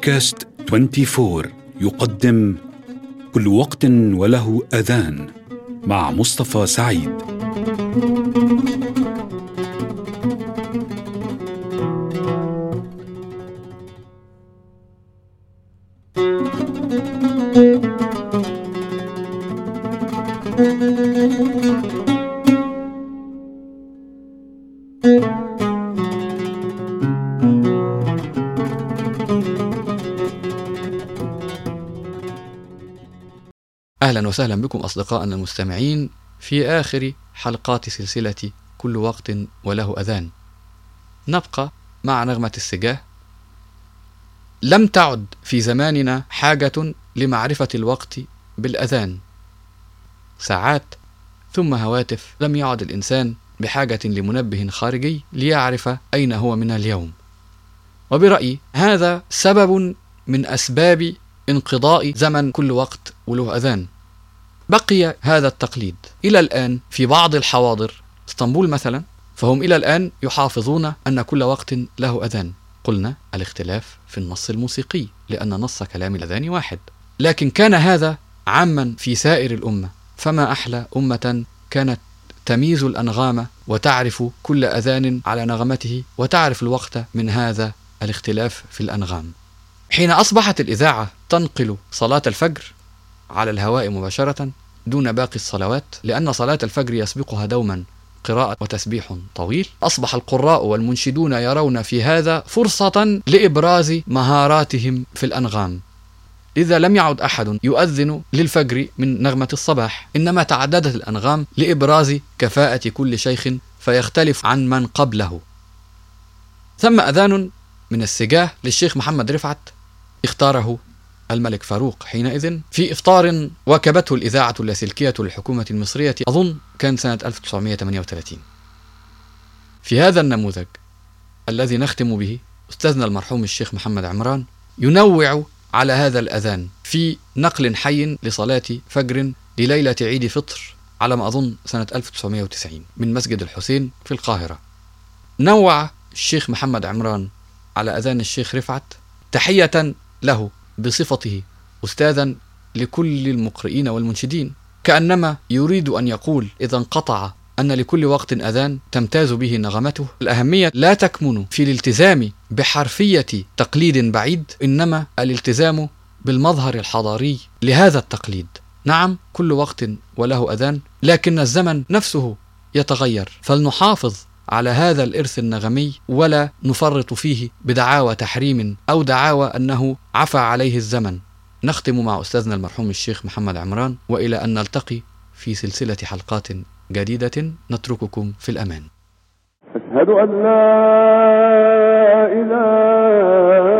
بودكاست 24 يقدم كل وقت وله أذان مع مصطفى سعيد. أهلا وسهلا بكم أصدقائنا المستمعين في آخر حلقات سلسلة كل وقت وله أذان. نبقى مع نغمة السجاه. لم تعد في زماننا حاجة لمعرفة الوقت بالأذان. ساعات ثم هواتف لم يعد الإنسان بحاجة لمنبه خارجي ليعرف أين هو من اليوم. وبرأيي هذا سبب من أسباب انقضاء زمن كل وقت وله أذان. بقي هذا التقليد. إلى الآن في بعض الحواضر إسطنبول مثلا فهم إلى الآن يحافظون أن كل وقت له أذان. قلنا الاختلاف في النص الموسيقي لأن نص كلام الأذان واحد. لكن كان هذا عاما في سائر الأمة. فما أحلى أمة كانت تميز الأنغام وتعرف كل أذان على نغمته وتعرف الوقت من هذا الاختلاف في الأنغام. حين أصبحت الإذاعة تنقل صلاة الفجر على الهواء مباشرة دون باقي الصلوات لأن صلاة الفجر يسبقها دوما قراءة وتسبيح طويل. أصبح القراء والمنشدون يرون في هذا فرصة لإبراز مهاراتهم في الأنغام. إذا لم يعد أحد يؤذن للفجر من نغمة الصباح إنما تعددت الأنغام لإبراز كفاءة كل شيخ فيختلف عن من قبله. ثم أذان من السجاه للشيخ محمد رفعت اختاره الملك فاروق حينئذ في إفطار واكبته الإذاعة اللاسلكية للحكومة المصرية أظن كان سنة 1938 في هذا النموذج الذي نختم به أستاذنا المرحوم الشيخ محمد عمران ينوع على هذا الأذان في نقل حي لصلاة فجر لليلة عيد فطر على ما أظن سنة 1990 من مسجد الحسين في القاهرة. نوع الشيخ محمد عمران على أذان الشيخ رفعت تحية له بصفته أستاذا لكل المقرئين والمنشدين. كأنما يريد أن يقول إذا انقطع أن لكل وقت أذان تمتاز به نغمته. الأهمية لا تكمن في الالتزام بحرفية تقليد بعيد إنما الالتزام بالمظهر الحضاري لهذا التقليد. نعم كل وقت وله أذان لكن الزمن نفسه يتغير. فلنحافظ على هذا الإرث النغمي ولا نفرط فيه بدعاوى تحريم أو دعاوى أنه عفى عليه الزمن. نختم مع أستاذنا المرحوم الشيخ محمد عمران وإلى أن نلتقي في سلسلة حلقات جديدة نترككم في الأمان. أشهد أن لا إله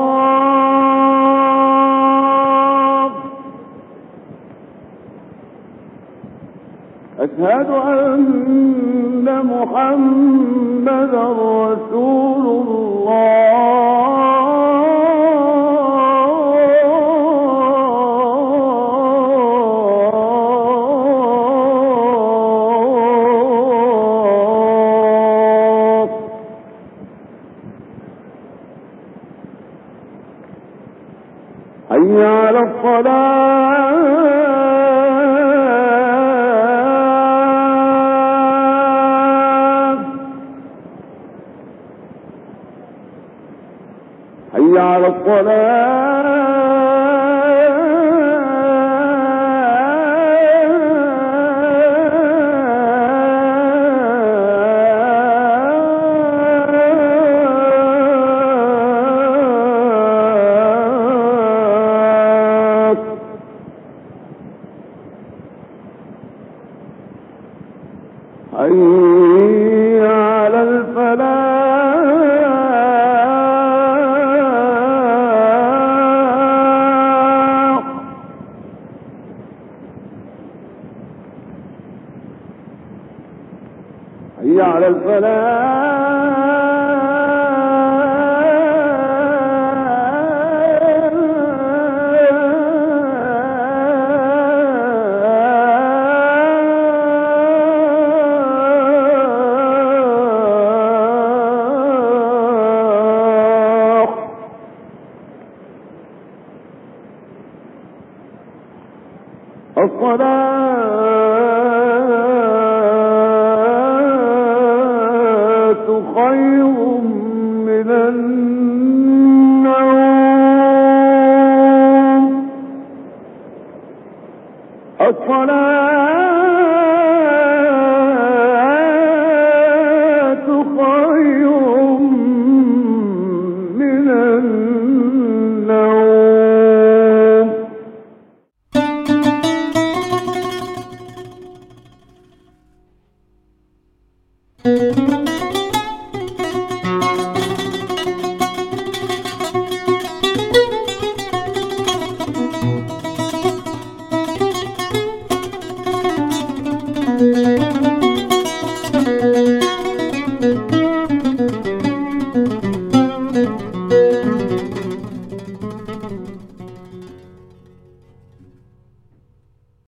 أشهد أن محمدا رسول الله. حي على الصلاة. حي على الصلاة على الفلاح. الصلاة.